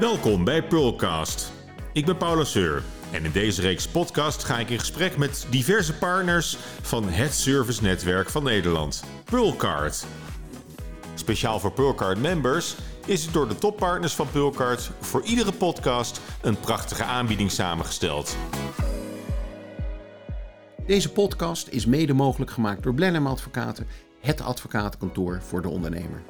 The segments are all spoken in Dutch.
Welkom bij Pearlcast. Ik ben Paula Seur en in deze reeks podcast ga ik in gesprek met diverse partners van het servicenetwerk van Nederland, Pearlcard. Speciaal voor Pearlcard members is het door de toppartners van Pearlcard voor iedere podcast een prachtige aanbieding samengesteld. Deze podcast is mede mogelijk gemaakt door Blenheim Advocaten, het advocatenkantoor voor de ondernemer.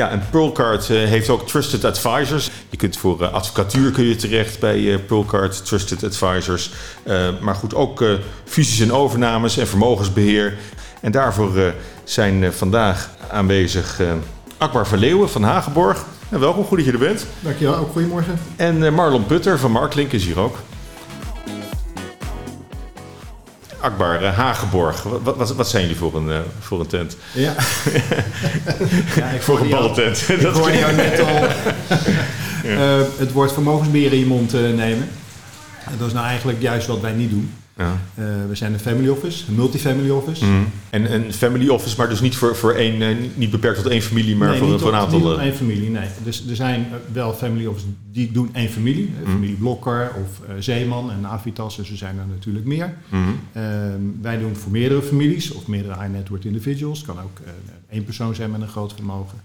Ja, en Pearlcard eh, heeft ook Trusted Advisors. Je kunt voor uh, advocatuur kun je terecht bij uh, Pearlcard, Trusted Advisors. maar goed, ook fusies en overnames en vermogensbeheer. En daarvoor zijn vandaag aanwezig Akbar van Leeuwen van Hagenborg. En welkom, goed dat je er bent. Dankjewel, ook goedemorgen. En Marlon Putter van Marklink is hier ook. Akbar, uh, Hagenborg. Wat, wat, wat, zijn jullie voor een, uh, voor een tent? Ja. ja ik voor een ballentent. Ik hoorde jou net al uh, het woord vermogensbeheer in je mond nemen. dat is nou eigenlijk juist wat wij niet doen. Ja. Uh, we zijn een family office, een multifamily office. Mm. En een family office, maar dus niet voor, voor één, uh, niet beperkt tot één familie, maar nee, voor, voor een aantal. Niet tot één familie, nee. Dus er zijn wel family offices die doen één familie. Mm. Familie Blokker of uh, Zeeman en Avitas, dus er zijn er natuurlijk meer. Mm. wij doen voor meerdere families of meerdere high net worth individuals. Het kan ook één persoon zijn met een groot vermogen.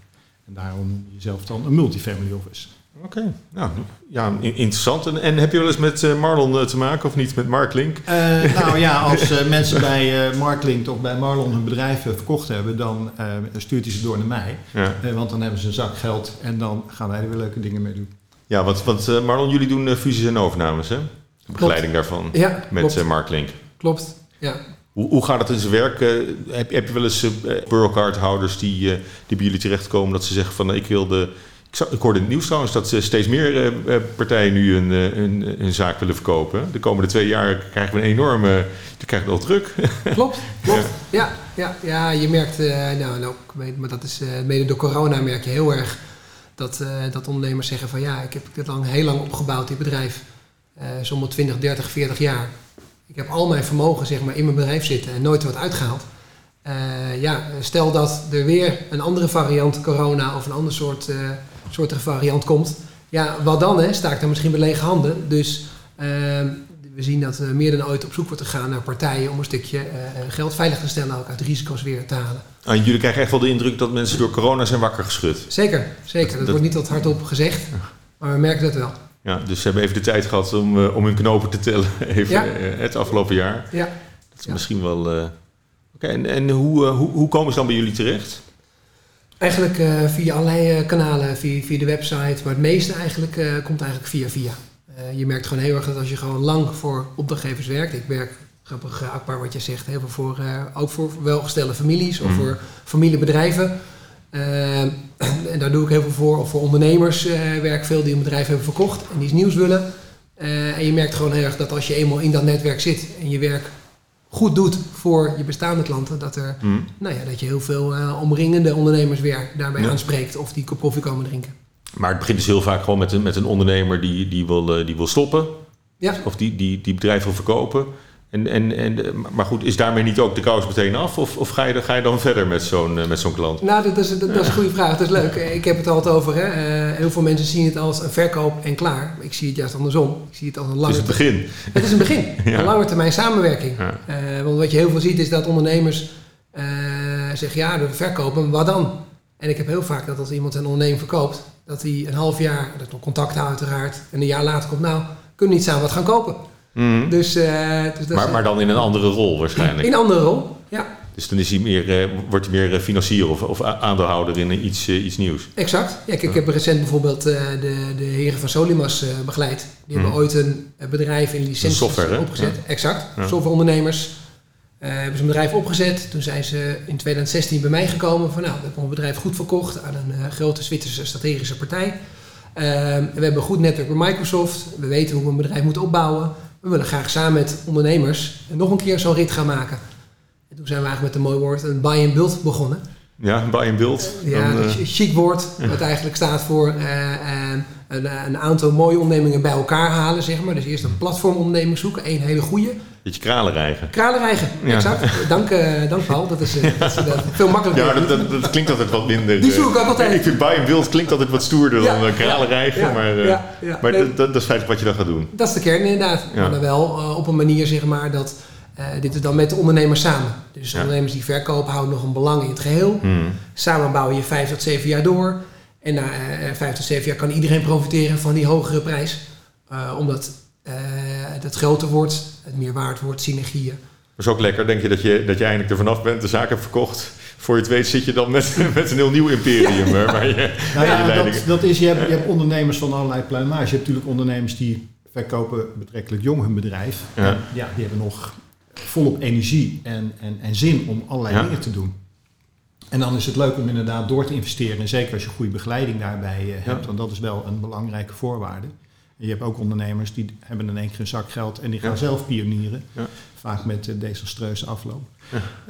En daarom jezelf dan een multifamily office. Oké, nou ja, interessant. En, en, heb je wel eens met uh, Marlon uh, te maken of niet met Marklink? Uh, nou ja, als mensen bij Marklink of bij Marlon hun bedrijven verkocht hebben, dan stuurt hij ze door naar mij. Ja. want dan hebben ze een zak geld en dan gaan wij er weer leuke dingen mee doen. Ja, want, want Marlon, jullie doen fusies en overnames, hè? Begeleiding daarvan ja, met Marklink. Klopt, ja. Hoe, hoe gaat het in zijn werk? heb, heb je wel eens uh, houders die, die bij jullie terechtkomen dat ze zeggen van ik wil de ik hoorde in het nieuws trouwens dat steeds meer eh, eh, partijen nu een, eh, een, een, zaak willen verkopen. De komende twee jaar krijgen we een enorme. Dan krijgen we wel druk. Klopt, klopt. Ja, ja, ja, je merkt, nou, nou, maar dat is mede door corona merk je heel erg dat, dat ondernemers zeggen van ja, ik heb dit lang, heel lang opgebouwd, dit bedrijf. Sommige 20, 30, 40 jaar. Ik heb al mijn vermogen zeg maar, in mijn bedrijf zitten en nooit wat uitgehaald. ja, stel dat er weer een andere variant corona of een ander soort soortige variant komt. Ja, wat dan? Hè? Sta ik dan misschien bij lege handen? Dus ehm, we zien dat er meer dan ooit op zoek wordt gegaan naar partijen om een stukje uh, geld veilig te stellen, ook uit risico's weer te halen. Ah, jullie krijgen echt wel de indruk dat mensen door corona zijn wakker geschud. Zeker, zeker. Dat, wordt niet wat hardop gezegd, maar we merken dat wel. Ja, dus ze hebben even de tijd gehad om, uh, om hun knopen te tellen even, ja. uh, het afgelopen jaar. Ja. Dat is ja. misschien wel. Oké, en, en hoe, hoe, hoe komen ze dan bij jullie terecht? Eigenlijk uh, via allerlei uh, kanalen, via, via de website, maar het meeste eigenlijk uh, komt eigenlijk via via. je merkt gewoon heel erg dat als je gewoon lang voor opdrachtgevers werkt, ik werk grappig akbaar wat je zegt, heel veel voor, ook voor welgestelde families of mm. voor familiebedrijven. en daar doe ik heel veel voor, of voor ondernemers werk veel die een bedrijf hebben verkocht en die iets nieuws willen. en je merkt gewoon heel erg dat als je eenmaal in dat netwerk zit en je werk goed doet voor je bestaande klanten, dat, er, mm. nou ja, dat je heel veel uh, omringende ondernemers weer daarbij ja. aanspreekt of die koffie komen drinken. Maar het begint dus heel vaak gewoon met een, met een ondernemer die, die, wil, uh, die wil stoppen. Ja. Of die, die, die bedrijf wil verkopen. En, en, en, maar goed, is daarmee niet ook de kous meteen af? Of, of ga, je, ga je dan verder met zo'n uh, met zo'n klant? Nou, dat is, dat, dat is een goede vraag. Dat is leuk. Ik heb het altijd over. Hè. Uh, heel veel mensen zien het als een verkoop en klaar. Ik zie het juist andersom. Ik zie het als een lange... Het is het begin. Het is een begin. ja. Een lange termijn samenwerking. Ja. Uh, want wat je heel veel ziet is dat ondernemers zeggen... ja, we verkopen, wat dan? En ik heb heel vaak dat als iemand een onderneming verkoopt... dat hij een half jaar, dat nog contact uiteraard... en een jaar later komt, nou, kunnen we niet samen wat gaan kopen? Mm. Dus, uh, dus maar, maar dan in een andere rol waarschijnlijk. In een andere rol, ja. Dus dan is hij meer, uh, wordt hij meer eh, financier of, of aandeelhouder in iets, uh, iets nieuws. Exact. Ja, ik heb recent bijvoorbeeld de, de heren van Solimas begeleid. Die mm. hebben ooit een bedrijf in licenties software, opgezet. Ja. Exact. Ja. Softwareondernemers. hebben ze een bedrijf opgezet. Toen zijn ze in 2016 bij mij gekomen van nou, we hebben een bedrijf goed verkocht aan een grote Zwitserse strategische partij. we hebben een goed netwerk bij Microsoft. We weten hoe we een bedrijf moeten opbouwen we willen graag samen met ondernemers nog een keer zo'n rit gaan maken. En toen zijn we eigenlijk met een mooi woord een buy and build begonnen. Ja, buy and build. Ja, Dan, een eh, chic woord, wat eigenlijk staat voor eh, eh, een, een aantal mooie ondernemingen bij elkaar halen, zeg maar. Dus eerst een platformonderneming zoeken, één hele goede. Beetje kralen rijgen. Kralenrijgen, Ja. exact. Dank, eh, dank Paul, dat is, eh, dat is eh, veel makkelijker. Ja, dat, dat, dat klinkt altijd wat minder. Die zoek ik ook altijd. Ik vind buy and build klinkt altijd wat stoerder Ja, dan kralen rijgen. ja, maar maar Nee. dat, is feitelijk wat je dan gaat doen. Dat is de kern inderdaad. Maar dan wel op een manier zeg maar dat dit is dan met de ondernemers samen. Dus ondernemers die verkopen houden nog een belang in het geheel. Hmm. Samen bouw je vijf tot zeven jaar door. En na vijf tot zeven jaar kan iedereen profiteren van die hogere prijs. Omdat eh, het groter wordt, het meer waard wordt, synergieën. Dat is ook lekker. Denk je dat, je dat je eindelijk er vanaf bent, de zaak hebt verkocht. Voor je het weet zit je dan met, met een heel nieuw imperium. hè, waar je, Nou je ja, leidingen- dat, dat is, je, hebt, je hebt ondernemers van allerlei pluimage. Je hebt natuurlijk ondernemers die verkopen betrekkelijk jong hun bedrijf. Ja. En ja, die hebben nog volop energie en, en, en zin om allerlei Ja. dingen te doen. En dan is het leuk om inderdaad door te investeren. En zeker als je goede begeleiding daarbij eh, hebt. Ja. Want dat is wel een belangrijke voorwaarde. Je hebt ook ondernemers die hebben in één keer een zak geld en die gaan Ja. zelf pionieren. Ja. Vaak met een desastreuze afloop.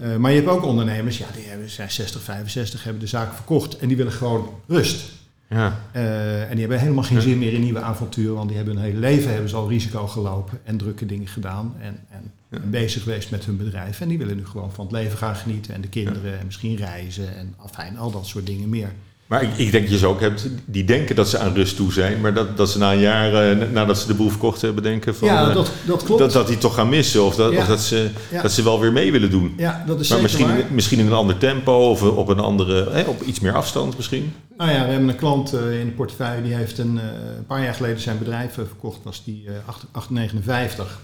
Eh, maar je hebt ook ondernemers, ja, die hebben, zijn 60, 65, hebben de zaak verkocht. En die willen gewoon rust. ja. Eh, en die hebben helemaal geen zin meer in nieuwe avonturen, want die hebben hun hele leven hebben ze al risico gelopen en drukke dingen gedaan en, en bezig geweest met hun bedrijf. En die willen nu gewoon van het leven gaan genieten en de kinderen en misschien reizen en afijn, al dat soort dingen meer. Maar ik, ik denk dat je ze ook hebt die denken dat ze aan rust toe zijn. Maar dat, dat ze na een jaar, eh, nadat ze de boel verkocht hebben, denken van... ja, eh, dat, dat klopt. dat, dat die toch gaan missen. Of dat, Ja. of dat, ze, Ja. dat ze wel weer mee willen doen. ja, dat is Maar misschien, waar. misschien in een ander tempo of op een andere, hè, op iets meer afstand misschien. Nou ja, we hebben een klant eh, in de portefeuille die heeft een, eh, een paar jaar geleden zijn bedrijf eh, verkocht, was die eh 8 859.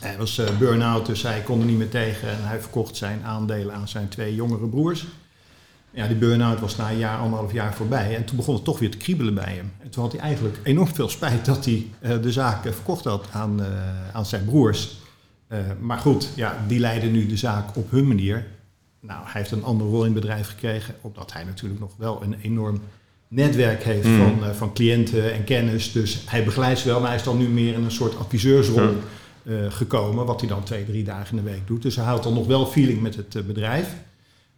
Hij was eh burn-out, dus hij kon er niet meer tegen en hij verkocht zijn aandelen aan zijn twee jongere broers. Ja, die burn-out was na een jaar, anderhalf jaar voorbij en toen begon het toch weer te kriebelen bij hem. En toen had hij eigenlijk enorm veel spijt dat hij eh, de zaak eh, verkocht had aan, eh, aan zijn broers. Maar goed, ja, die leiden nu de zaak op hun manier. Nou, hij heeft een andere rol in het bedrijf gekregen, omdat hij natuurlijk nog wel een enorm netwerk heeft Mm. van, van cliënten en kennis. Dus hij begeleidt wel, maar hij is dan nu meer in een soort adviseursrol gekomen, wat hij dan twee, drie dagen in de week doet. Dus hij houdt dan nog wel feeling met het bedrijf.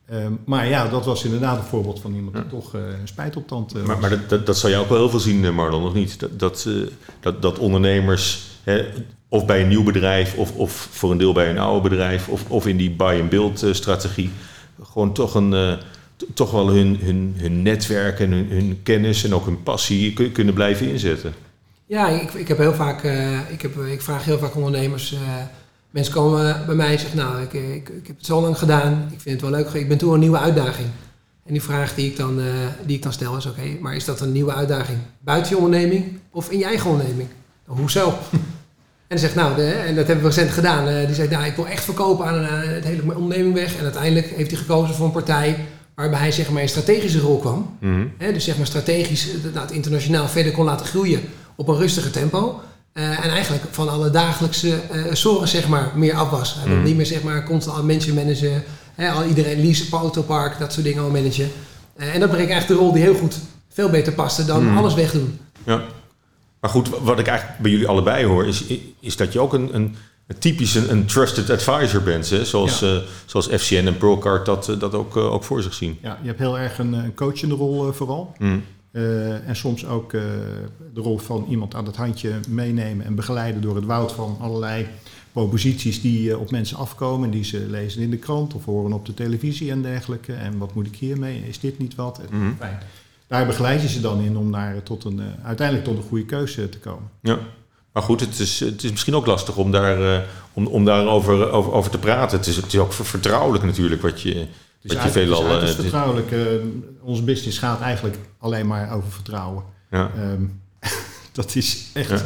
Ehm, maar ja, dat was inderdaad een voorbeeld van iemand die Ja. toch eh, een spijt op tand eh, Maar, maar dat, dat, dat zal je ook wel heel veel zien, eh, Marlon, of niet? Dat, dat, eh, dat, dat ondernemers, hè, of bij een nieuw bedrijf, of, of voor een deel bij een oude bedrijf, of, of in die buy-and-build eh, strategie, gewoon toch, een, eh, toch wel hun, hun, hun netwerk en hun, hun kennis en ook hun passie kun- kunnen blijven inzetten. Ja, ik, ik heb heel vaak, eh, ik, heb, ik vraag heel vaak ondernemers. Eh, mensen komen bij mij en zeggen, nou, ik, ik, ik heb het zo lang gedaan, ik vind het wel leuk, ik ben toe aan een nieuwe uitdaging. En die vraag die ik dan, eh, die ik dan stel is, oké, maar is dat een nieuwe uitdaging buiten je onderneming of in je eigen onderneming? Nou, hoezo? En dan zegt, nou, de, en dat hebben we recent gedaan. eh, die zegt, nou, ik wil echt verkopen aan een, het hele onderneming weg. En uiteindelijk heeft hij gekozen voor een partij waarbij hij zeg maar in strategische rol kwam. Mhm. Hè, dus zeg maar strategisch eh, nou, het internationaal verder kon laten groeien op een rustiger tempo. Eh, en eigenlijk van alle dagelijkse eh zorgen zeg maar meer af was. Hij wil Mhm. niet meer zeg maar constant al mensen managen. Hè, al iedereen leasen, autopark, dat soort dingen al managen. Eh, en dat bleek eigenlijk de rol die heel goed, veel beter paste dan Mhm. alles wegdoen. Ja. Maar goed, wat ik eigenlijk bij jullie allebei hoor, is, is dat je ook een, een, een typisch een, een trusted advisor bent. Hè? Zoals, Ja. eh, zoals FCN en Pearlcard dat, eh, dat ook, eh, ook voor zich zien. Ja, je hebt heel erg een, een coachende rol eh, vooral. Mhm. Eh, en soms ook eh, de rol van iemand aan het handje meenemen en begeleiden door het woud van allerlei proposities die eh, op mensen afkomen, die ze lezen in de krant of horen op de televisie en dergelijke. En wat moet ik hiermee? Is dit niet wat? En Mhm. Daar begeleid je ze dan in om naar, tot een, uiteindelijk tot een goede keuze te komen. Ja. Maar goed, het is, het is misschien ook lastig om, daar, om, om daarover over, over te praten. Het is, het is ook ver- vertrouwelijk natuurlijk wat je, Is, je veelal... het is eh, vertrouwelijk. Eh, onze business gaat eigenlijk alleen maar over vertrouwen. ja. Ehm, dat is echt Ja.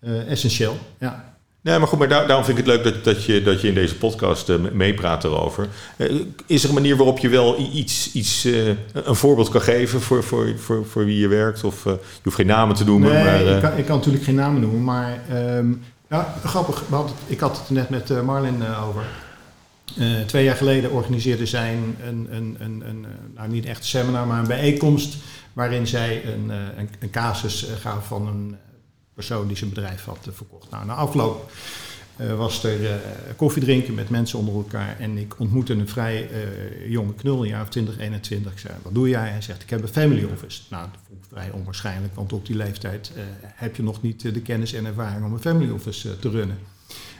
eh, essentieel. Ja. Nee, maar goed, maar daar- daarom vind ik het leuk dat, dat, je, dat je in deze podcast eh, meepraat erover. Eh, is er een manier waarop je wel iets, iets eh, een voorbeeld kan geven voor, voor, voor, voor wie je werkt? Of eh, je hoeft geen namen te noemen, Nee, maar... eh, ik, kan, ik kan natuurlijk geen namen noemen, maar ehm, ja, grappig. Hadden, ik had het net met eh, Marlin eh, over. Eh, twee jaar geleden organiseerde zij een, een, een, een, eh, nou niet echt seminar, maar een bijeenkomst waarin zij een, eh, een, casus gaf van een persoon die zijn bedrijf had verkocht. Nou, na afloop was er uh, koffie drinken met mensen onder elkaar. En ik ontmoette een vrij jonge knul, een jaar of 20, 21. Ik zei, wat doe jij? Hij zegt, ik heb een family office. Nou, dat vond ik vrij onwaarschijnlijk, want op die leeftijd heb je nog niet de kennis en ervaring om een family office te runnen.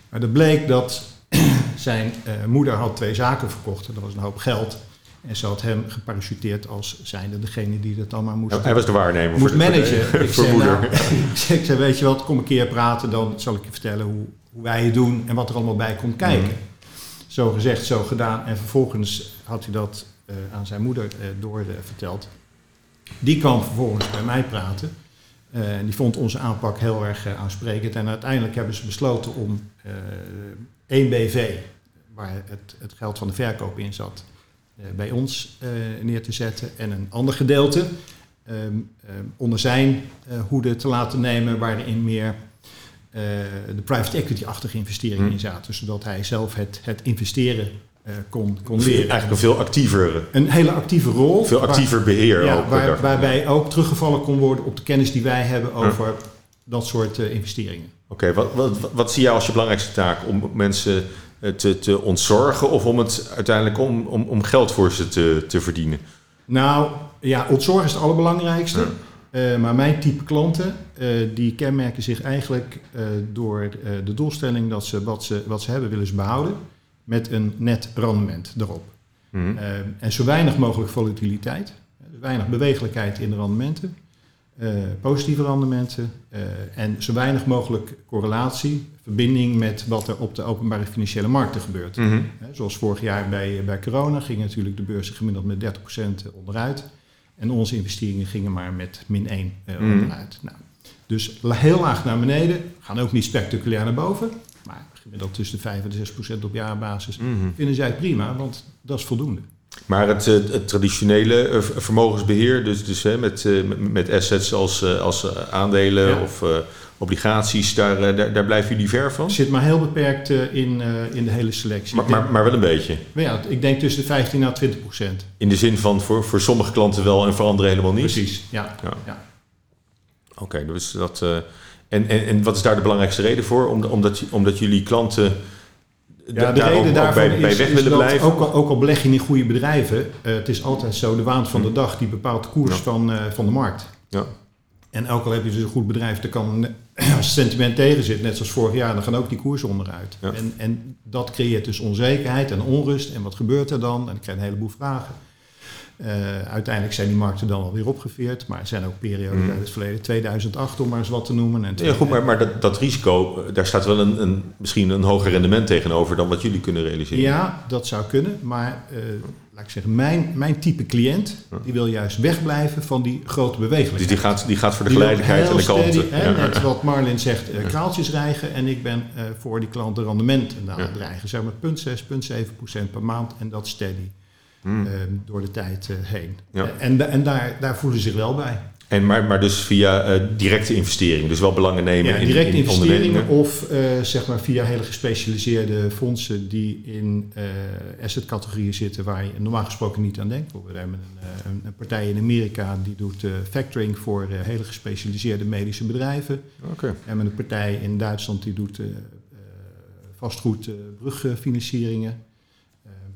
Maar dat bleek dat zijn moeder had twee zaken verkocht. En dat was een hoop geld. En ze had hem geparachuteerd als zijnde degene die dat allemaal moest... hij was de waarnemer moest managen. ik, zei, nou, ik zei, weet je wat, kom een keer praten, dan zal ik je vertellen hoe, hoe wij het doen en wat er allemaal bij komt kijken. Mm. Zo gezegd, zo gedaan. En vervolgens had hij dat uh, aan zijn moeder uh, door uh, verteld. Die kwam vervolgens bij mij praten. en die vond onze aanpak heel erg aansprekend. En uiteindelijk hebben ze besloten om één BV, waar het, het geld van de verkoop in zat, bij ons neer te zetten. En een ander gedeelte um, um, onder zijn hoede te laten nemen, waarin meer uh, de private equity-achtige investeringen hmm. in zaten. Zodat hij zelf het, het investeren uh, kon, kon leren. Eigenlijk een veel actiever... Een hele actieve rol. Veel actiever waar, beheer ja, ook. Waar, waarbij ook teruggevallen kon worden op de kennis die wij hebben over. Dat soort uh, investeringen. Oké, okay, wat, wat, wat zie jij als je belangrijkste taak? Om mensen te, te ontzorgen of om het uiteindelijk om, om, om geld voor ze te, te verdienen? Nou, ja, ontzorgen is het allerbelangrijkste. Ja. Uh, maar mijn type klanten, uh, die kenmerken zich eigenlijk uh, door de doelstelling dat ze wat, ze wat ze hebben willen ze behouden met een net rendement erop. Mm -hmm. en zo weinig mogelijk volatiliteit, weinig bewegelijkheid in de rendementen, positieve rendementen en zo weinig mogelijk correlatie, verbinding met wat er op de openbare financiële markten gebeurt. Mm -hmm. zoals vorig jaar bij, bij corona ging natuurlijk de beurs gemiddeld met 30% onderuit. En onze investeringen gingen maar met min 1 uh, mm. onderuit. Nou, dus heel laag naar beneden, gaan ook niet spectaculair naar boven. Maar gemiddeld tussen de 5 en de 6 procent op jaarbasis mm. vinden zij prima, want dat is voldoende. Maar het, het traditionele vermogensbeheer, dus, dus hè, met, met assets als, als aandelen ja. of obligaties, daar, daar, daar blijven jullie ver van? Zit maar heel beperkt in, in de hele selectie. Maar, maar, maar wel een beetje? Maar ja, ik denk tussen de 15 naar 20 procent. In de zin van voor, voor sommige klanten wel en voor anderen helemaal niet? Precies, ja. ja. ja. Oké, okay, dus dat... Uh, en, en, en wat is daar de belangrijkste reden voor? Om, omdat, omdat jullie klanten ja, de reden daarvoor bij, bij weg is, willen blijven? Ook al, ook al beleg je in goede bedrijven, uh, het is altijd zo, de waan van de dag die bepaalt de koers ja. van, uh, van de markt. Ja. En ook al heb je dus een goed bedrijf, dan kan, als sentiment tegen zit, net zoals vorig jaar, dan gaan ook die koersen onderuit. Ja. En, en dat creëert dus onzekerheid en onrust. En wat gebeurt er dan? En ik krijg een heleboel vragen. Uh, uiteindelijk zijn die markten dan alweer opgeveerd, maar er zijn ook perioden mm. uit het verleden, 2008 om maar eens wat te noemen. En ja, goed, maar, maar dat, dat, risico, daar staat wel een, een, misschien een hoger rendement tegenover dan wat jullie kunnen realiseren. Ja, dat zou kunnen, maar uh, laat ik zeggen, mijn, mijn type cliënt, die wil juist wegblijven van die grote bewegelijkheid. Dus die gaat, die gaat voor de geleidelijkheid en de kanten. Hè, ja. Net wat Marlin zegt, uh, kraaltjes rijgen en ik ben voor die klant de rendement aan het dreigen. Zeg maar punt 6, punt 7 procent per maand en dat steady. Hmm. Uh, door de tijd uh, heen. Ja. Uh, en en daar, daar voelen ze zich wel bij. En maar, maar dus via directe investeringen, dus wel belangen nemen ja, in, directe in investeringen of zeg maar via hele gespecialiseerde fondsen die in assetcategorieën zitten waar je normaal gesproken niet aan denkt. We hebben een, een partij in Amerika die doet factoring voor hele gespecialiseerde medische bedrijven. Okay. En we hebben een partij in Duitsland die doet vastgoed brugfinancieringen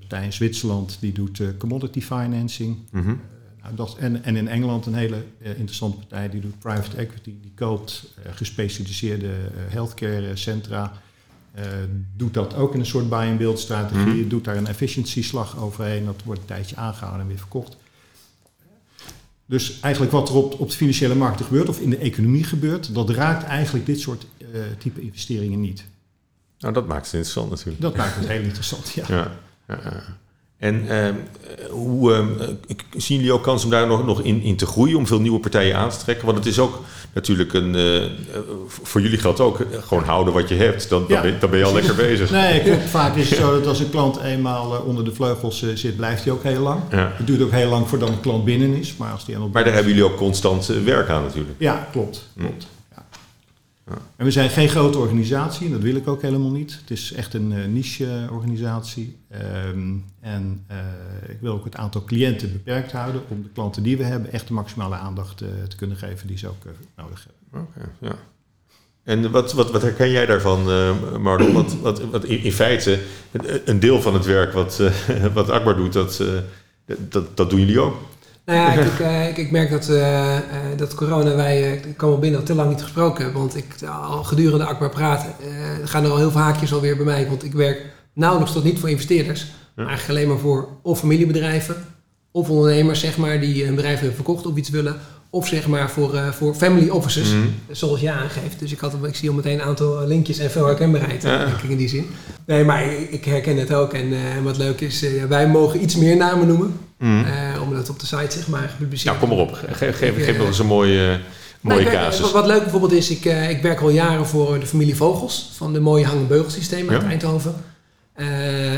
partij in Zwitserland die doet uh, commodity financing. Mm -hmm. uh, nou, dat, en, en in Engeland een hele uh, interessante partij die doet private equity. Die koopt gespecialiseerde healthcare centra. doet dat ook in een soort buy-and-build strategie. Mm -hmm. Doet daar een efficiency slag overheen. Dat wordt een tijdje aangehouden en weer verkocht. Dus eigenlijk wat er op, op de financiële markten gebeurt of in de economie gebeurt, dat raakt eigenlijk dit soort type investeringen niet. Nou, dat maakt het interessant natuurlijk. Dat maakt het heel interessant, ja. ja. En uh, hoe uh, zien jullie ook kans om daar nog, nog in, in te groeien, om veel nieuwe partijen aan te trekken? Want het is ook natuurlijk een. Uh, voor jullie geldt ook gewoon houden wat je hebt. Dan, dan, ben, dan, ben, je al lekker bezig. Nee, klopt. Vaak is het zo dat als een klant eenmaal onder de vleugels zit, blijft hij ook heel lang. Het duurt ook heel lang voordat een klant binnen is. Maar, als die maar daar hebben jullie ook constant werk aan natuurlijk. Ja, klopt. klopt. En we zijn geen grote organisatie, dat wil ik ook helemaal niet. Het is echt een uh, niche-organisatie. Um, en uh, ik wil ook het aantal cliënten beperkt houden om de klanten die we hebben echt de maximale aandacht te kunnen geven die ze ook nodig hebben. Oké, ja. En wat, wat, wat herken jij daarvan, uh, Marlon? Wat, wat, wat in, in, feite, een deel van het werk wat, wat Akbar doet, dat, dat, dat doen jullie ook. Nou ja, ik, ik, ik merk dat, dat corona, wij komen binnen al te lang niet gesproken hebben. Want ik al gedurende Akbar praten, gaan er al heel veel haakjes alweer bij mij. Want ik werk nauwelijks tot niet voor investeerders. Maar eigenlijk alleen maar voor of familiebedrijven, of ondernemers zeg maar, die een bedrijf hebben verkocht of iets willen. Of zeg maar voor, uh, voor family offices, Mhm. zoals je aangeeft. Dus ik, had, ik zie al meteen een aantal linkjes en veel herkenbaarheid Ja. denk ik, in die zin. Nee, maar ik, ik herken het ook. En eh, wat leuk is, eh, wij mogen iets meer namen noemen. Eh, omdat het op de site zeg maar gepubliceerd Nou, kom maar op. Geef, geef, eh, eens een mooie, mooie nou, kijk, casus. Wat, wat leuk bijvoorbeeld is, ik, eh, ik werk al jaren voor de familie Vogels. Van de mooie hang- en beugelsysteem uit Ja. Eindhoven. Eh,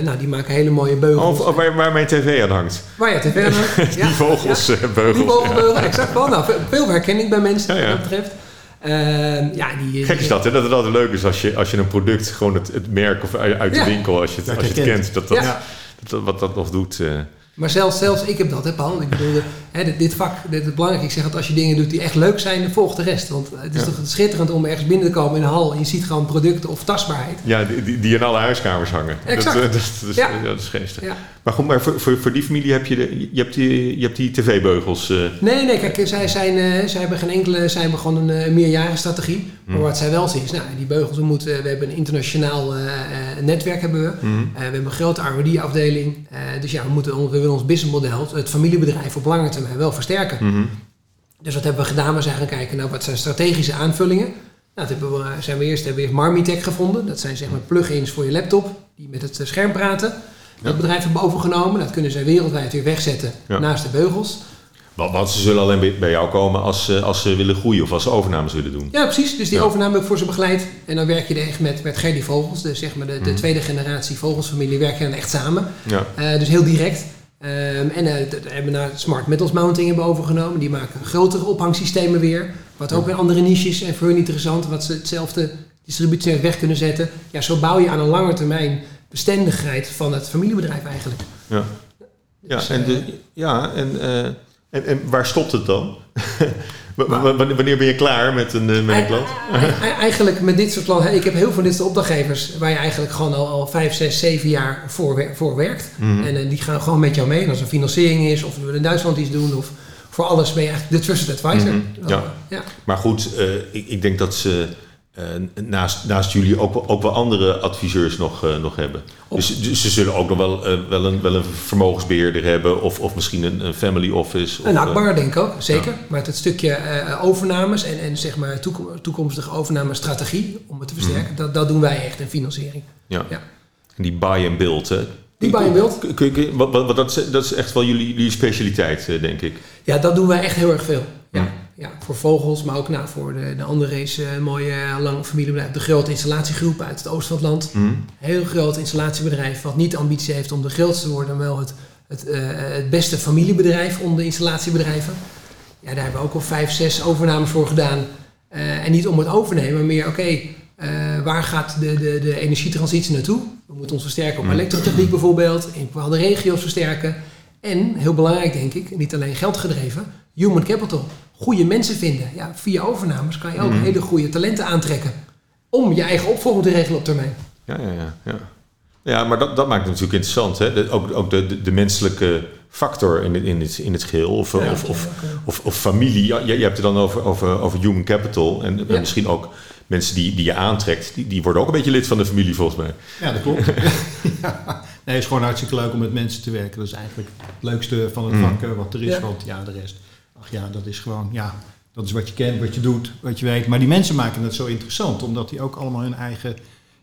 nou, die maken hele mooie beugels. Of, of waar, waar mijn tv aan hangt. Waar je tv aan hangt. Ja, Die vogels, eh, ja. beugels. Die vogelbeugel, exact wel. Nou, veel, herkenning bij mensen Ja, ja. wat dat betreft. Ehm, ja, die, Gek is dat, hè? dat het altijd leuk is als je, als je een product, gewoon het, het merk of uit, de Ja. winkel, als je het, als je het kent, dat, dat, Ja. dat, wat dat nog doet. eh. Maar zelfs, zelfs ik heb dat, hè, Paul. Ik bedoel, hè, dit, vak, dit is belangrijk. Ik zeg dat als je dingen doet die echt leuk zijn, dan volgt de rest. Want het is Ja. toch schitterend om ergens binnen te komen in een hal en je ziet gewoon producten of tastbaarheid. ja, die, die- in alle huiskamers hangen. Exact. Dat, eh, dat, dat is, Ja. dat is geestig. Ja. Maar goed, maar voor, voor, voor die familie heb je, de, je hebt die, je hebt die tv-beugels. eh. Nee, nee, kijk, zij, zijn, eh, zij hebben geen enkele, zij hebben gewoon een uh, meerjarenstrategie. Maar Hmm. wat zij wel zien is, nou, die beugels, we, moeten, we hebben een internationaal netwerk hebben we. Eh, we hebben een grote R&D-afdeling. Dus ja, we, moeten, on- willen ons businessmodel, het familiebedrijf op lange termijn wel versterken. Mhm. Dus wat hebben we gedaan? We zijn gaan kijken naar wat zijn strategische aanvullingen. Nou, dat hebben we, zijn we eerst hebben we eerst Marmitech gevonden. Dat zijn zeg maar plugins voor je laptop die met het eh, scherm praten. Dat Ja. bedrijf hebben we overgenomen. Dat kunnen zij wereldwijd weer wegzetten Ja. naast de beugels. Want, ze zullen alleen bij, jou komen als, ze- als ze willen groeien of als ze overnames willen doen. Ja, precies. Dus die Ja. overname heb ik voor ze begeleid. En dan werk je er echt met, met Gerdy Vogels. Dus zeg maar de, de Mhm. tweede generatie Vogelsfamilie werk je dan echt samen. Ja. Eh, dus heel direct. Ehm, en eh, d- hebben we naar Smart Metals Mounting hebben overgenomen. Die maken grotere ophangsystemen weer. Wat ook weer andere niches en voor hun interessant. Wat ze hetzelfde distributienet weg kunnen zetten. Ja, zo bouw je aan een lange termijn bestendigheid van het familiebedrijf eigenlijk. Ja. Ja, Dus, en, eh, de, ja en, eh, en, en waar stopt het dan? Wanneer ben je klaar met een, eh, met een klant? Eigenlijk met dit soort klanten, ik heb heel veel dit soort opdrachtgevers waar je eigenlijk gewoon al, al 5, 6, 7 jaar voor, voor werkt. Mhm. En eh, die gaan gewoon met jou mee. En als er financiering is, of we in Duitsland iets doen, of voor alles ben je eigenlijk de trusted advisor. Mhm, ja. Oh, ja. Maar goed, eh, ik, ik denk dat ze naast, naast jullie ook, wel- ook wel andere adviseurs nog, eh, nog hebben. Dus, dus ze zullen ook nog wel, eh, wel, een, wel een vermogensbeheerder hebben of, of misschien een, een family office. Of, Een eh, akbar denk ik ook, zeker. Maar het stukje eh, overnames en, en zeg maar toekom- toekomstige overnamestrategie om het te versterken, dat, dat doen wij echt in financiering. ja. ja. En die buy and build, hè? Die buy and build? Kun- kun- kun- wat, wat, wat, dat, is, dat is echt wel jullie, jullie specialiteit, eh, denk ik. Ja, dat doen wij echt heel erg veel. Ja, voor vogels, maar ook nou, voor de, de andere is eh, een mooie eh, lang familiebedrijf. De grote installatiegroep uit het oosten van het land. Mhm. Heel groot installatiebedrijf wat niet de ambitie heeft om de grootste te worden, maar wel het, het, eh, het beste familiebedrijf onder de installatiebedrijven. Ja, daar hebben we ook al vijf, zes overnames voor gedaan. Eh, en niet om het overnemen, maar meer oké, waar gaat de, de, de energietransitie naartoe? We moeten ons versterken op Mm. elektrotechniek bijvoorbeeld, in bepaalde regio's versterken. En, heel belangrijk denk ik, niet alleen geld gedreven, human capital. Goede mensen vinden. Ja, via overnames kan je ook Mm. hele goede talenten aantrekken. Om je eigen opvolging te regelen op termijn. Ja, ja, ja. ja. Ja, maar dat, dat maakt het natuurlijk interessant. Hè? De- ook ook de, de, de menselijke factor in het, in het, in het geheel. Of, Ja, of, of, of, of familie. Ja, je, je hebt het dan over, over, over human capital. En, misschien ook mensen die, die je aantrekt. Die, die worden ook een beetje lid van de familie volgens mij. Ja, dat klopt. ja. Nee, het is gewoon hartstikke leuk om met mensen te werken. Dat is eigenlijk het leukste van het Mm. vak wat er is. Ja. Want ja, de rest, ach ja, dat is gewoon, ja, dat is wat je kent, wat je doet, wat je weet. Maar die mensen maken het zo interessant, omdat die ook allemaal hun eigen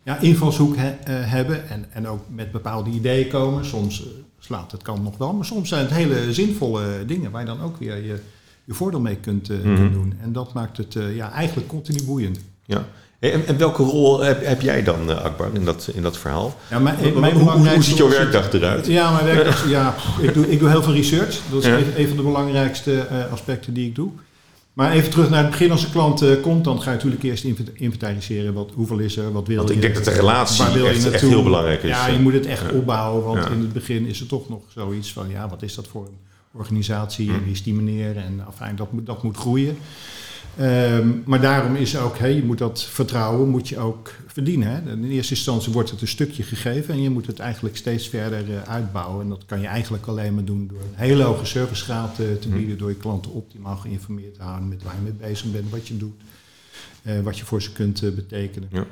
ja, invalshoek he- eh, hebben. En, en ook met bepaalde ideeën komen. Soms eh, slaat het kan nog wel, maar soms zijn het hele zinvolle dingen waar je dan ook weer je, je voordeel mee kunt, eh, Mhm. kunt doen. En dat maakt het eh, ja, eigenlijk continu boeiend. Ja. En, en welke rol heb, heb jij dan, eh, Akbar, in dat, in dat verhaal? Ja, mijn, Hoe- mijn hoe, hoe, ziet jouw werkdag eruit? Ja, mijn werk, ja ik, doe, ik doe heel veel research. Dat is Ja. een, een van de belangrijkste eh, aspecten die ik doe. Maar even terug naar het begin. Als een klant eh, komt, dan ga je natuurlijk eerst invent- inventariseren. Wat, hoeveel is er, wat wil Want je. ik denk dat de relatie je echt, heel belangrijk is. Ja, je moet het echt Ja. opbouwen. Want Ja. in het begin is er toch nog zoiets van... Ja, wat is dat voor een organisatie? En Mm. wie is die meneer? En afijn, dat, moet- dat moet groeien. Ehm, maar daarom is ook, hey, je moet dat vertrouwen moet je ook verdienen. Hè. In eerste instantie wordt het een stukje gegeven en je moet het eigenlijk steeds verder uh, uitbouwen. En dat kan je eigenlijk alleen maar doen door een hele hoge servicegraad uh, te bieden, door je klanten optimaal geïnformeerd te houden met waar je mee bezig bent, wat je doet, uh, wat je voor ze kunt betekenen. Ja.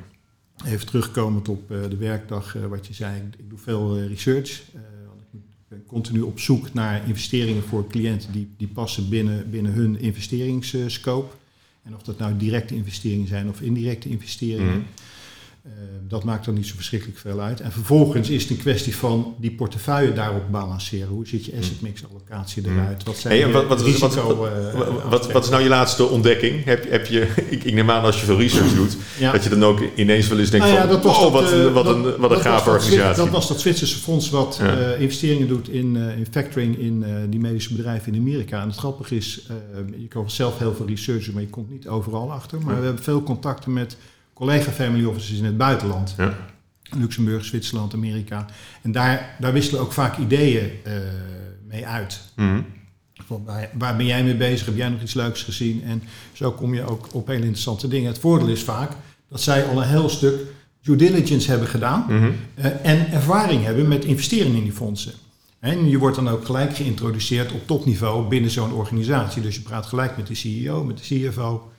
Even terugkomend op de werkdag, wat je zei, ik doe veel research. ik ben continu op zoek naar investeringen voor cliënten die, die passen binnen, binnen hun investeringsscope. En of dat nou directe investeringen zijn of indirecte investeringen. Mm. Uh, dat maakt er niet zo verschrikkelijk veel uit. En vervolgens is het een kwestie van die portefeuille daarop balanceren. Hoe ziet je asset mix allocatie eruit? Wat zijn hey, wat, wat, risico, wat, is nou je laatste ontdekking? Heb, heb je, ik, ik neem aan als je veel research doet, ja. dat je dan ook ineens wel eens denkt nou ja, van, oh, wat, uh, wat, een, wat een gave organisatie. Dat was dat Zwitserse fonds wat ja. investeringen doet in, in factoring in die medische bedrijven in Amerika. En het grappige is, je kan zelf heel veel research doen, maar je komt niet overal achter. Maar we hebben veel contacten met collega family offices in het buitenland. Ja. Luxemburg, Zwitserland, Amerika. En daar, daar wisselen ook vaak ideeën uh, mee uit. Mm Van, waar, waar, ben jij mee bezig? Heb jij nog iets leuks gezien? En zo kom je ook op hele interessante dingen. Het voordeel is vaak dat zij al een heel stuk due diligence hebben gedaan mm -hmm. uh, en ervaring hebben met investeringen in die fondsen. En je wordt dan ook gelijk geïntroduceerd op topniveau binnen zo'n organisatie. Dus je praat gelijk met de CEO, met de CFO.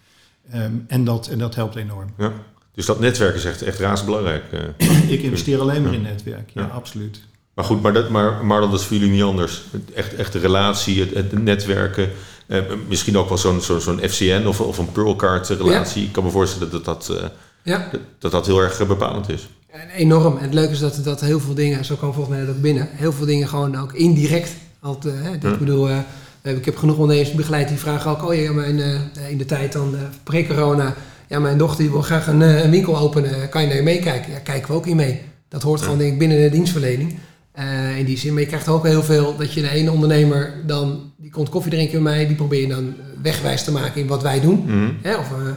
Um, en, dat, en dat helpt enorm. Ja. Dus dat netwerk is echt, echt razendbelangrijk. Uh, ik investeer alleen maar in netwerk, ja, ja. absoluut. Maar goed, maar, dat, maar, maar dat is voor jullie niet anders. Echt, echt de relatie, het, het netwerken. Uh, misschien ook wel zo'n zo'n zo'n FCN of, of een Pearlcard relatie. Ja. Ik kan me voorstellen dat dat, uh, ja. dat, dat heel erg bepalend is. En enorm. En het leuke is dat, dat heel veel dingen, zo komen volgens mij ook binnen, heel veel dingen gewoon ook indirect. Altijd, hè, ik bedoel, ik heb genoeg ondernemers begeleid die vragen ook, oh ja, maar in, in de tijd dan pre-corona ja, mijn dochter wil graag een, een, winkel openen, kan je naar meekijken? Ja, kijken we ook in mee. Dat hoort gewoon denk ik binnen de dienstverlening. Uh, in die zin. Maar je krijgt ook heel veel dat je de ene ondernemer dan, die komt koffie drinken bij mij, die probeer je dan wegwijs te maken in wat wij doen. Mm. Hè, of, uh,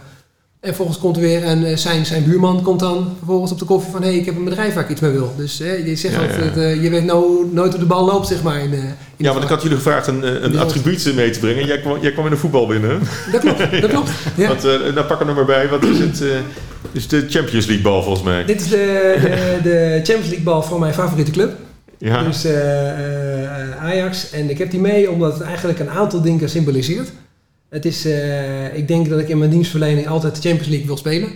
en volgens komt er weer en uh, zijn, zijn buurman komt dan vervolgens op de koffie van hé, hey, ik heb een bedrijf waar ik iets mee wil. Dus je zegt ja, altijd, ja. je weet nou, nooit hoe de bal loopt, zeg maar. In, in ja, want ik had jullie gevraagd een, een attribuut mee te brengen. Jij kwam, jij kwam in de voetbal binnen. Dat klopt, dat klopt. Ja. Want, nou, pak er nog maar bij. Wat is het? is de Champions League bal volgens mij. Dit is de, de, de Champions League bal van mijn favoriete club. Ja. Dus uh, uh, Ajax. En ik heb die mee omdat het eigenlijk een aantal dingen symboliseert. Het is, uh, ik denk dat ik in mijn dienstverlening altijd de Champions League wil spelen.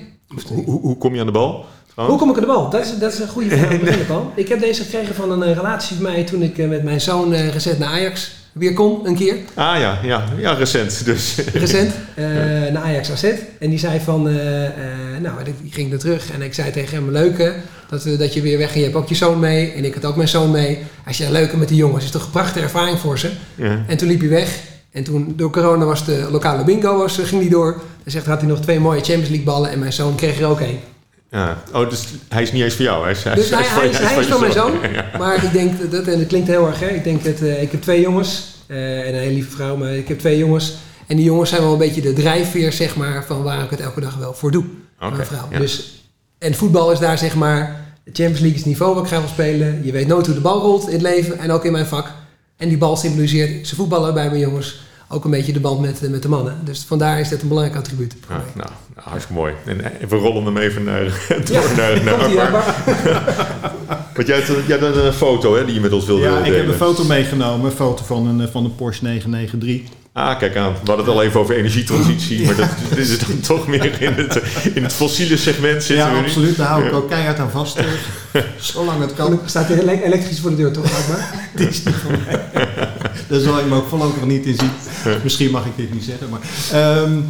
Hoe, hoe, hoe kom je aan de bal? Hoe kom ik aan de bal? Dat is, dat is een goede vraag. Ik heb deze gekregen van een relatie van mij toen ik met mijn zoon gezet naar Ajax weer kon, een keer. Ah ja, ja, ja recent dus. Recent, uh, naar Ajax AZ. En die zei van, uh, uh, nou, die ging er terug. En ik zei tegen hem, leuke, dat, dat je weer weg en je hebt ook je zoon mee. En ik had ook mijn zoon mee. Hij zei, leuke met die jongens, is toch een prachtige ervaring voor ze. Ja. En toen liep hij weg. En toen, door corona was de lokale bingo, was, ging die door. Hij zegt, had hij nog twee mooie Champions League ballen en mijn zoon kreeg er ook één. Ja. Oh, dus hij is niet eens voor jou. Hij is, dus hij, hij, is, hij is van mijn zoon. Maar ik denk dat, en het klinkt heel erg, hè. Ik denk dat uh, ik heb twee jongens uh, en een hele lieve vrouw, maar ik heb twee jongens. En die jongens zijn wel een beetje de drijfveer, zeg maar, van waar ik het elke dag wel voor doe. Okay, mijn vrouw. Ja. Dus, en voetbal is daar, zeg maar, de Champions League is het niveau waar ik graag wil spelen. Je weet nooit hoe de bal rolt in het leven en ook in mijn vak. En die bal symboliseert, ze voetballen bij mijn jongens ook een beetje de band met, met de mannen. Dus vandaar is dat een belangrijk attribuut. Ja, nou, nou, hartstikke mooi. En, en, we rollen hem even naar, door ja, naar, naar Akbar. Want jij hebt, jij hebt een foto hè, die je met ons wilde ja, delen. Ja, ik heb een foto meegenomen. Een foto van een, van een Porsche 993. Ah, kijk aan. We hadden het al even over energietransitie, maar dat, dit is dan toch meer in het, in het fossiele segment zitten ja, we absoluut. Daar hou ik ook keihard aan vast. Zolang het kan. Staat er elektrisch voor de deur toch? Die is niet voor mij. Daar zal ik me ook voorlopig niet in zien. Misschien mag ik dit niet zeggen, maar... Um,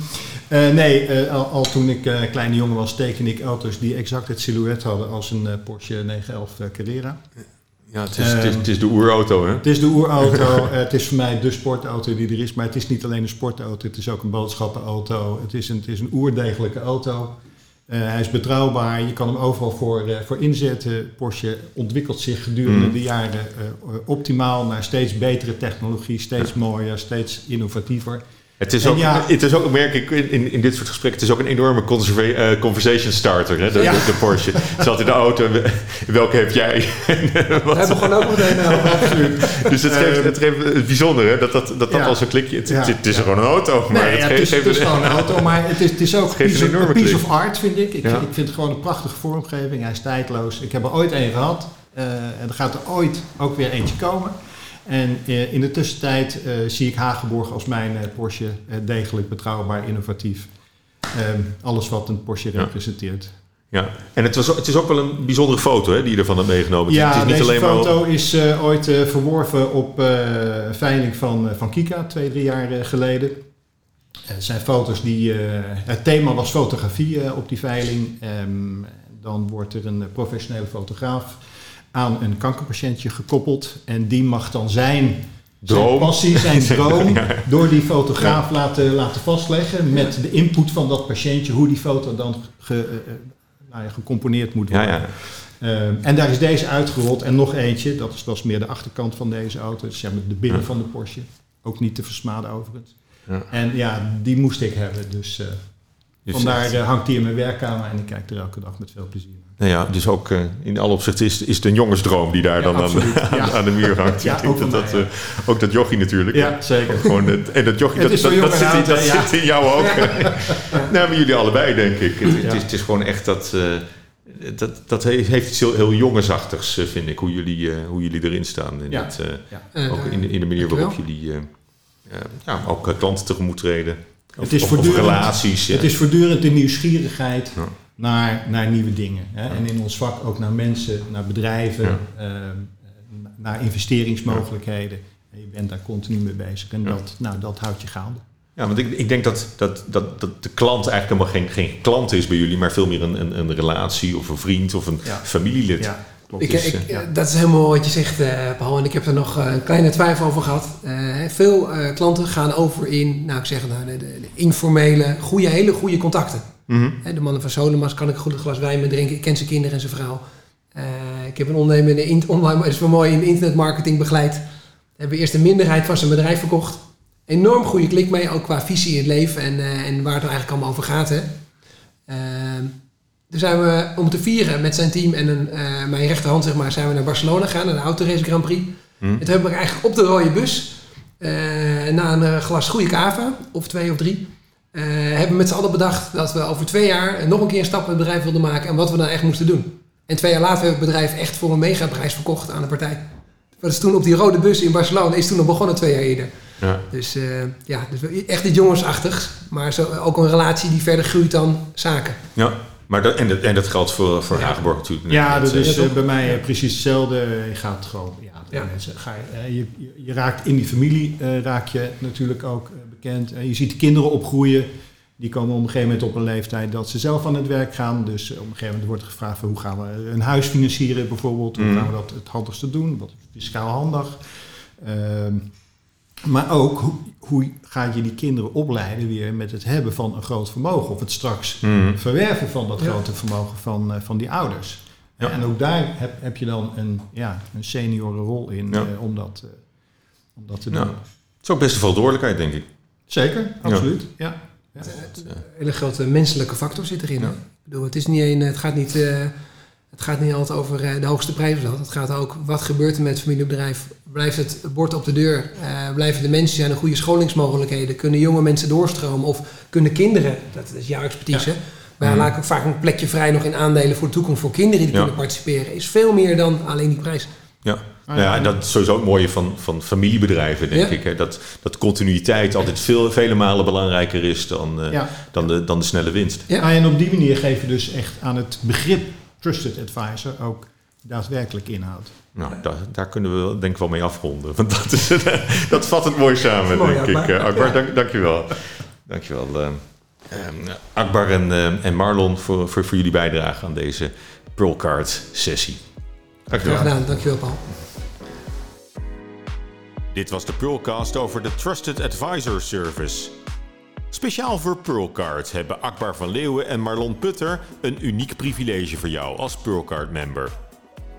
uh, nee, uh, al, al, toen ik uh, kleine jongen was, tekende ik auto's die exact het silhouet hadden als een Porsche 911 Carrera. Ja, het is, um, het, is, het is, de oerauto, hè? Het is de oerauto. het is voor mij de sportauto die er is. Maar het is niet alleen een sportauto, het is ook een boodschappenauto. Het is een, het is een oerdegelijke auto. hij is betrouwbaar, je kan hem overal voor, voor inzetten. Porsche ontwikkelt zich gedurende mm. de jaren optimaal naar steeds betere technologie, steeds mooier, steeds innovatiever. Het is, ook, ja- het is ook, merk ik in, in, dit soort gesprekken, het is ook een enorme eh, conversation starter, hè, de, Ja. de, de Porsche. Zat in de auto, welke heb jij? We hebben gewoon ook meteen over. Absoluut. dus het geeft, Ehm, het geeft het bijzondere, hè, dat dat, dat, dat Ja. als een klikje, het, is gewoon een auto, maar Nee, het geeft, het, is, geeft het is een- gewoon een auto, maar het is, het is ook Geeft piece een enorme een piece of art, vind ik. Ik, ik vind het gewoon een prachtige vormgeving. Hij is tijdloos. Ik heb er ooit een gehad. eh, en er gaat er ooit ook weer eentje komen. En eh, in de tussentijd eh, zie ik Hagenborg als mijn eh, Porsche degelijk, betrouwbaar, innovatief. Ehm, alles wat een Porsche representeert. Ja, en het, was, het is ook wel een bijzondere foto hè, die je ervan hebt meegenomen. Ja, het is niet deze alleen maar... foto is ooit verworven op veiling van, van Kika, twee, drie jaar geleden. Het zijn foto's die... het thema was fotografie op die veiling. Ehm, dan wordt er een professionele fotograaf aan een kankerpatiëntje gekoppeld. En die mag dan zijn... Droom. Zijn passie, zijn droom, door die fotograaf laten, laten vastleggen met de input van dat patiëntje, hoe die foto dan ge, eh, eh, nou ja, gecomponeerd moet worden. ja. Ehm, en daar is deze uitgerold en nog eentje, dat is, is meer de achterkant van deze auto, dus ja, met de binnen van de Porsche. Ook niet te versmaden overigens. Ja. En ja, die moest ik hebben, dus eh, Dus, vandaar eh, hangt die in mijn werkkamer en ik kijk er elke dag met veel plezier naar. Nou ja, dus ook eh, in alle opzichten is, is het een jongensdroom die daar Ja, dan aan, absoluut. aan, Ja. aan de muur hangt. Ja, ook dat dat, eh, ook dat jochie natuurlijk. Ja, zeker. Gewoon het, en dat jochie, dat, dat, zit, in, dat zit in jou ook. nou, maar jullie allebei, denk ik. Het, is, het is gewoon echt dat... eh, dat, dat he- heeft iets heel, heel jongensachtigs, vind ik, hoe jullie, hoe jullie erin staan. In het, ook in, de- in de manier waarop jullie ja, ook klanten tegemoet treden. Of, Het is of- relaties. Het is voortdurend de nieuwsgierigheid Ja. Naar, naar nieuwe dingen. Hè? En in ons vak ook naar mensen, naar bedrijven, Ja. ehm, naar investeringsmogelijkheden. En je bent daar continu mee bezig. En Ja. dat, nou, dat houdt je gaande. Ja, want ik, ik denk dat, dat, dat, dat de klant eigenlijk helemaal geen, geen klant is bij jullie, maar veel meer een, een, een relatie of een vriend of een Ja. familielid. Ja, klopt. Ik, Dus, ik, eh, ja. Dat is helemaal wat je zegt, eh, Paul. En ik heb er nog eh, een kleine twijfel over gehad. Eh, veel eh, klanten gaan over in, nou ik zeg het nou, de, de, de informele, goede, hele goede contacten. Mhm. De mannen van Solemas kan ik een goed glas wijn mee drinken. Ik ken zijn kinderen en zijn vrouw. Eh, ik heb een ondernemer in de in- online, maar het is wel mooi, in de internetmarketing begeleid. Hebben eerst een minderheid van zijn bedrijf verkocht. Enorm goede klik mee, ook qua visie in het leven en, eh, en waar het eigenlijk allemaal over gaat. Hè. Ehm, toen zijn we om te vieren met zijn team en een, eh, mijn rechterhand, zeg maar, zijn we naar Barcelona gegaan, naar de Autorace Grand Prix. Mhm. En toen hebben we eigenlijk op de rode bus, na een glas goede cava, of twee of drie, eh, hebben we met z'n allen bedacht dat we over twee jaar nog een keer een stap in het bedrijf wilden maken en wat we dan echt moesten doen. En twee jaar later hebben we het bedrijf echt voor een megaprijs verkocht aan de partij. Dat is toen op die rode bus in Barcelona, is toen nog begonnen twee jaar eerder. Ja. Dus eh, ja, dus echt iets jongensachtigs, maar zo, ook een relatie die verder groeit dan zaken. ja. Maar dat, en, dat, en dat geldt voor, voor Ja. Hagenborg natuurlijk. Ja, dat is toch? bij mij precies hetzelfde. Je gaat gewoon, ja, Ja. mensen, ga je, je, raakt in die familie, eh, raak je natuurlijk ook bekend. Eh, je ziet de kinderen opgroeien. Die komen op een gegeven moment op een leeftijd dat ze zelf aan het werk gaan. Dus eh, op een gegeven moment wordt er gevraagd van hoe gaan we een huis financieren bijvoorbeeld. Hoe Mm. gaan we dat het handigste doen? Wat is fiscaal handig? Ehm, maar ook hoe, hoe ga je die kinderen opleiden weer met het hebben van een groot vermogen. Of het straks Mhm. verwerven van dat Ja. grote vermogen van, eh, van die ouders. Ja. En ook daar heb, heb je dan een, ja, een senioren rol in Ja. eh, om, dat, eh, om dat te doen. Ja. Het is ook best een verantwoordelijkheid, denk ik. Zeker, absoluut. Ja. Ja. Een hele grote menselijke factor zit erin. Ik bedoel, het, is niet een, het, gaat niet, eh, het gaat niet altijd over eh, de hoogste prijs of dat. Het gaat ook, wat gebeurt er met het familiebedrijf? Blijft het bord op de deur? Eh, blijven de mensen, zijn er goede scholingsmogelijkheden? Kunnen jonge mensen doorstromen? Of kunnen kinderen, dat is jouw expertise, maar ja, Mhm. laat ik ook vaak een plekje vrij nog in aandelen voor de toekomst voor kinderen die Ja. kunnen participeren. Is veel meer dan alleen die prijs. Ja. Ah, ja, ja. en dat is sowieso het mooie van, van familiebedrijven, denk Ja. ik. Hè? Dat, dat continuïteit altijd veel, vele malen belangrijker is dan, eh, Ja. dan, de, dan de snelle winst. Ja. Ah, en op die manier geef je dus echt aan het begrip trusted advisor ook daadwerkelijk inhoud. Nou, daar, daar kunnen we denk ik wel mee afronden. Want dat, is, dat vat het mooi samen, Mooi, denk ik. Akbar. Eh, Akbar, Ja. dank, dankjewel. Dankjewel. eh, ehm, Akbar en, eh, en Marlon voor, voor, voor jullie bijdrage aan deze Pearlcard sessie. Dankjewel. Graag gedaan, dankjewel Paul. Dit was de Pearlcast over de Trusted Advisor Service. Speciaal voor Pearlcard hebben Akbar van Leeuwen en Marlon Putter een uniek privilege voor jou als Pearlcard-member.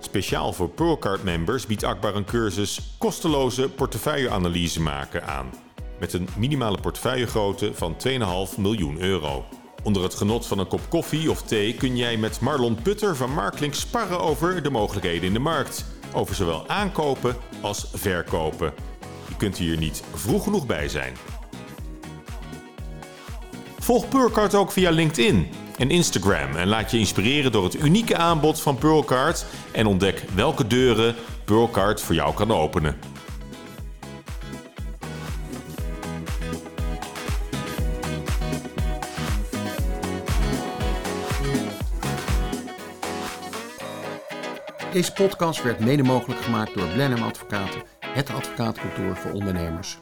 Speciaal voor Pearlcard-members biedt Akbar een cursus kosteloze portefeuilleanalyse maken aan. met een minimale portefeuillegrootte van 2,5 miljoen euro. Onder het genot van een kop koffie of thee kun jij met Marlon Putter van Marklink sparren over de mogelijkheden in de markt. Over zowel aankopen als verkopen. Je kunt hier niet vroeg genoeg bij zijn. Volg Pearlcard ook via LinkedIn en Instagram en laat je inspireren door het unieke aanbod van Pearlcard en ontdek welke deuren Pearlcard voor jou kan openen. Deze podcast werd mede mogelijk gemaakt door Blenheim Advocaten, het advocaatkantoor voor ondernemers.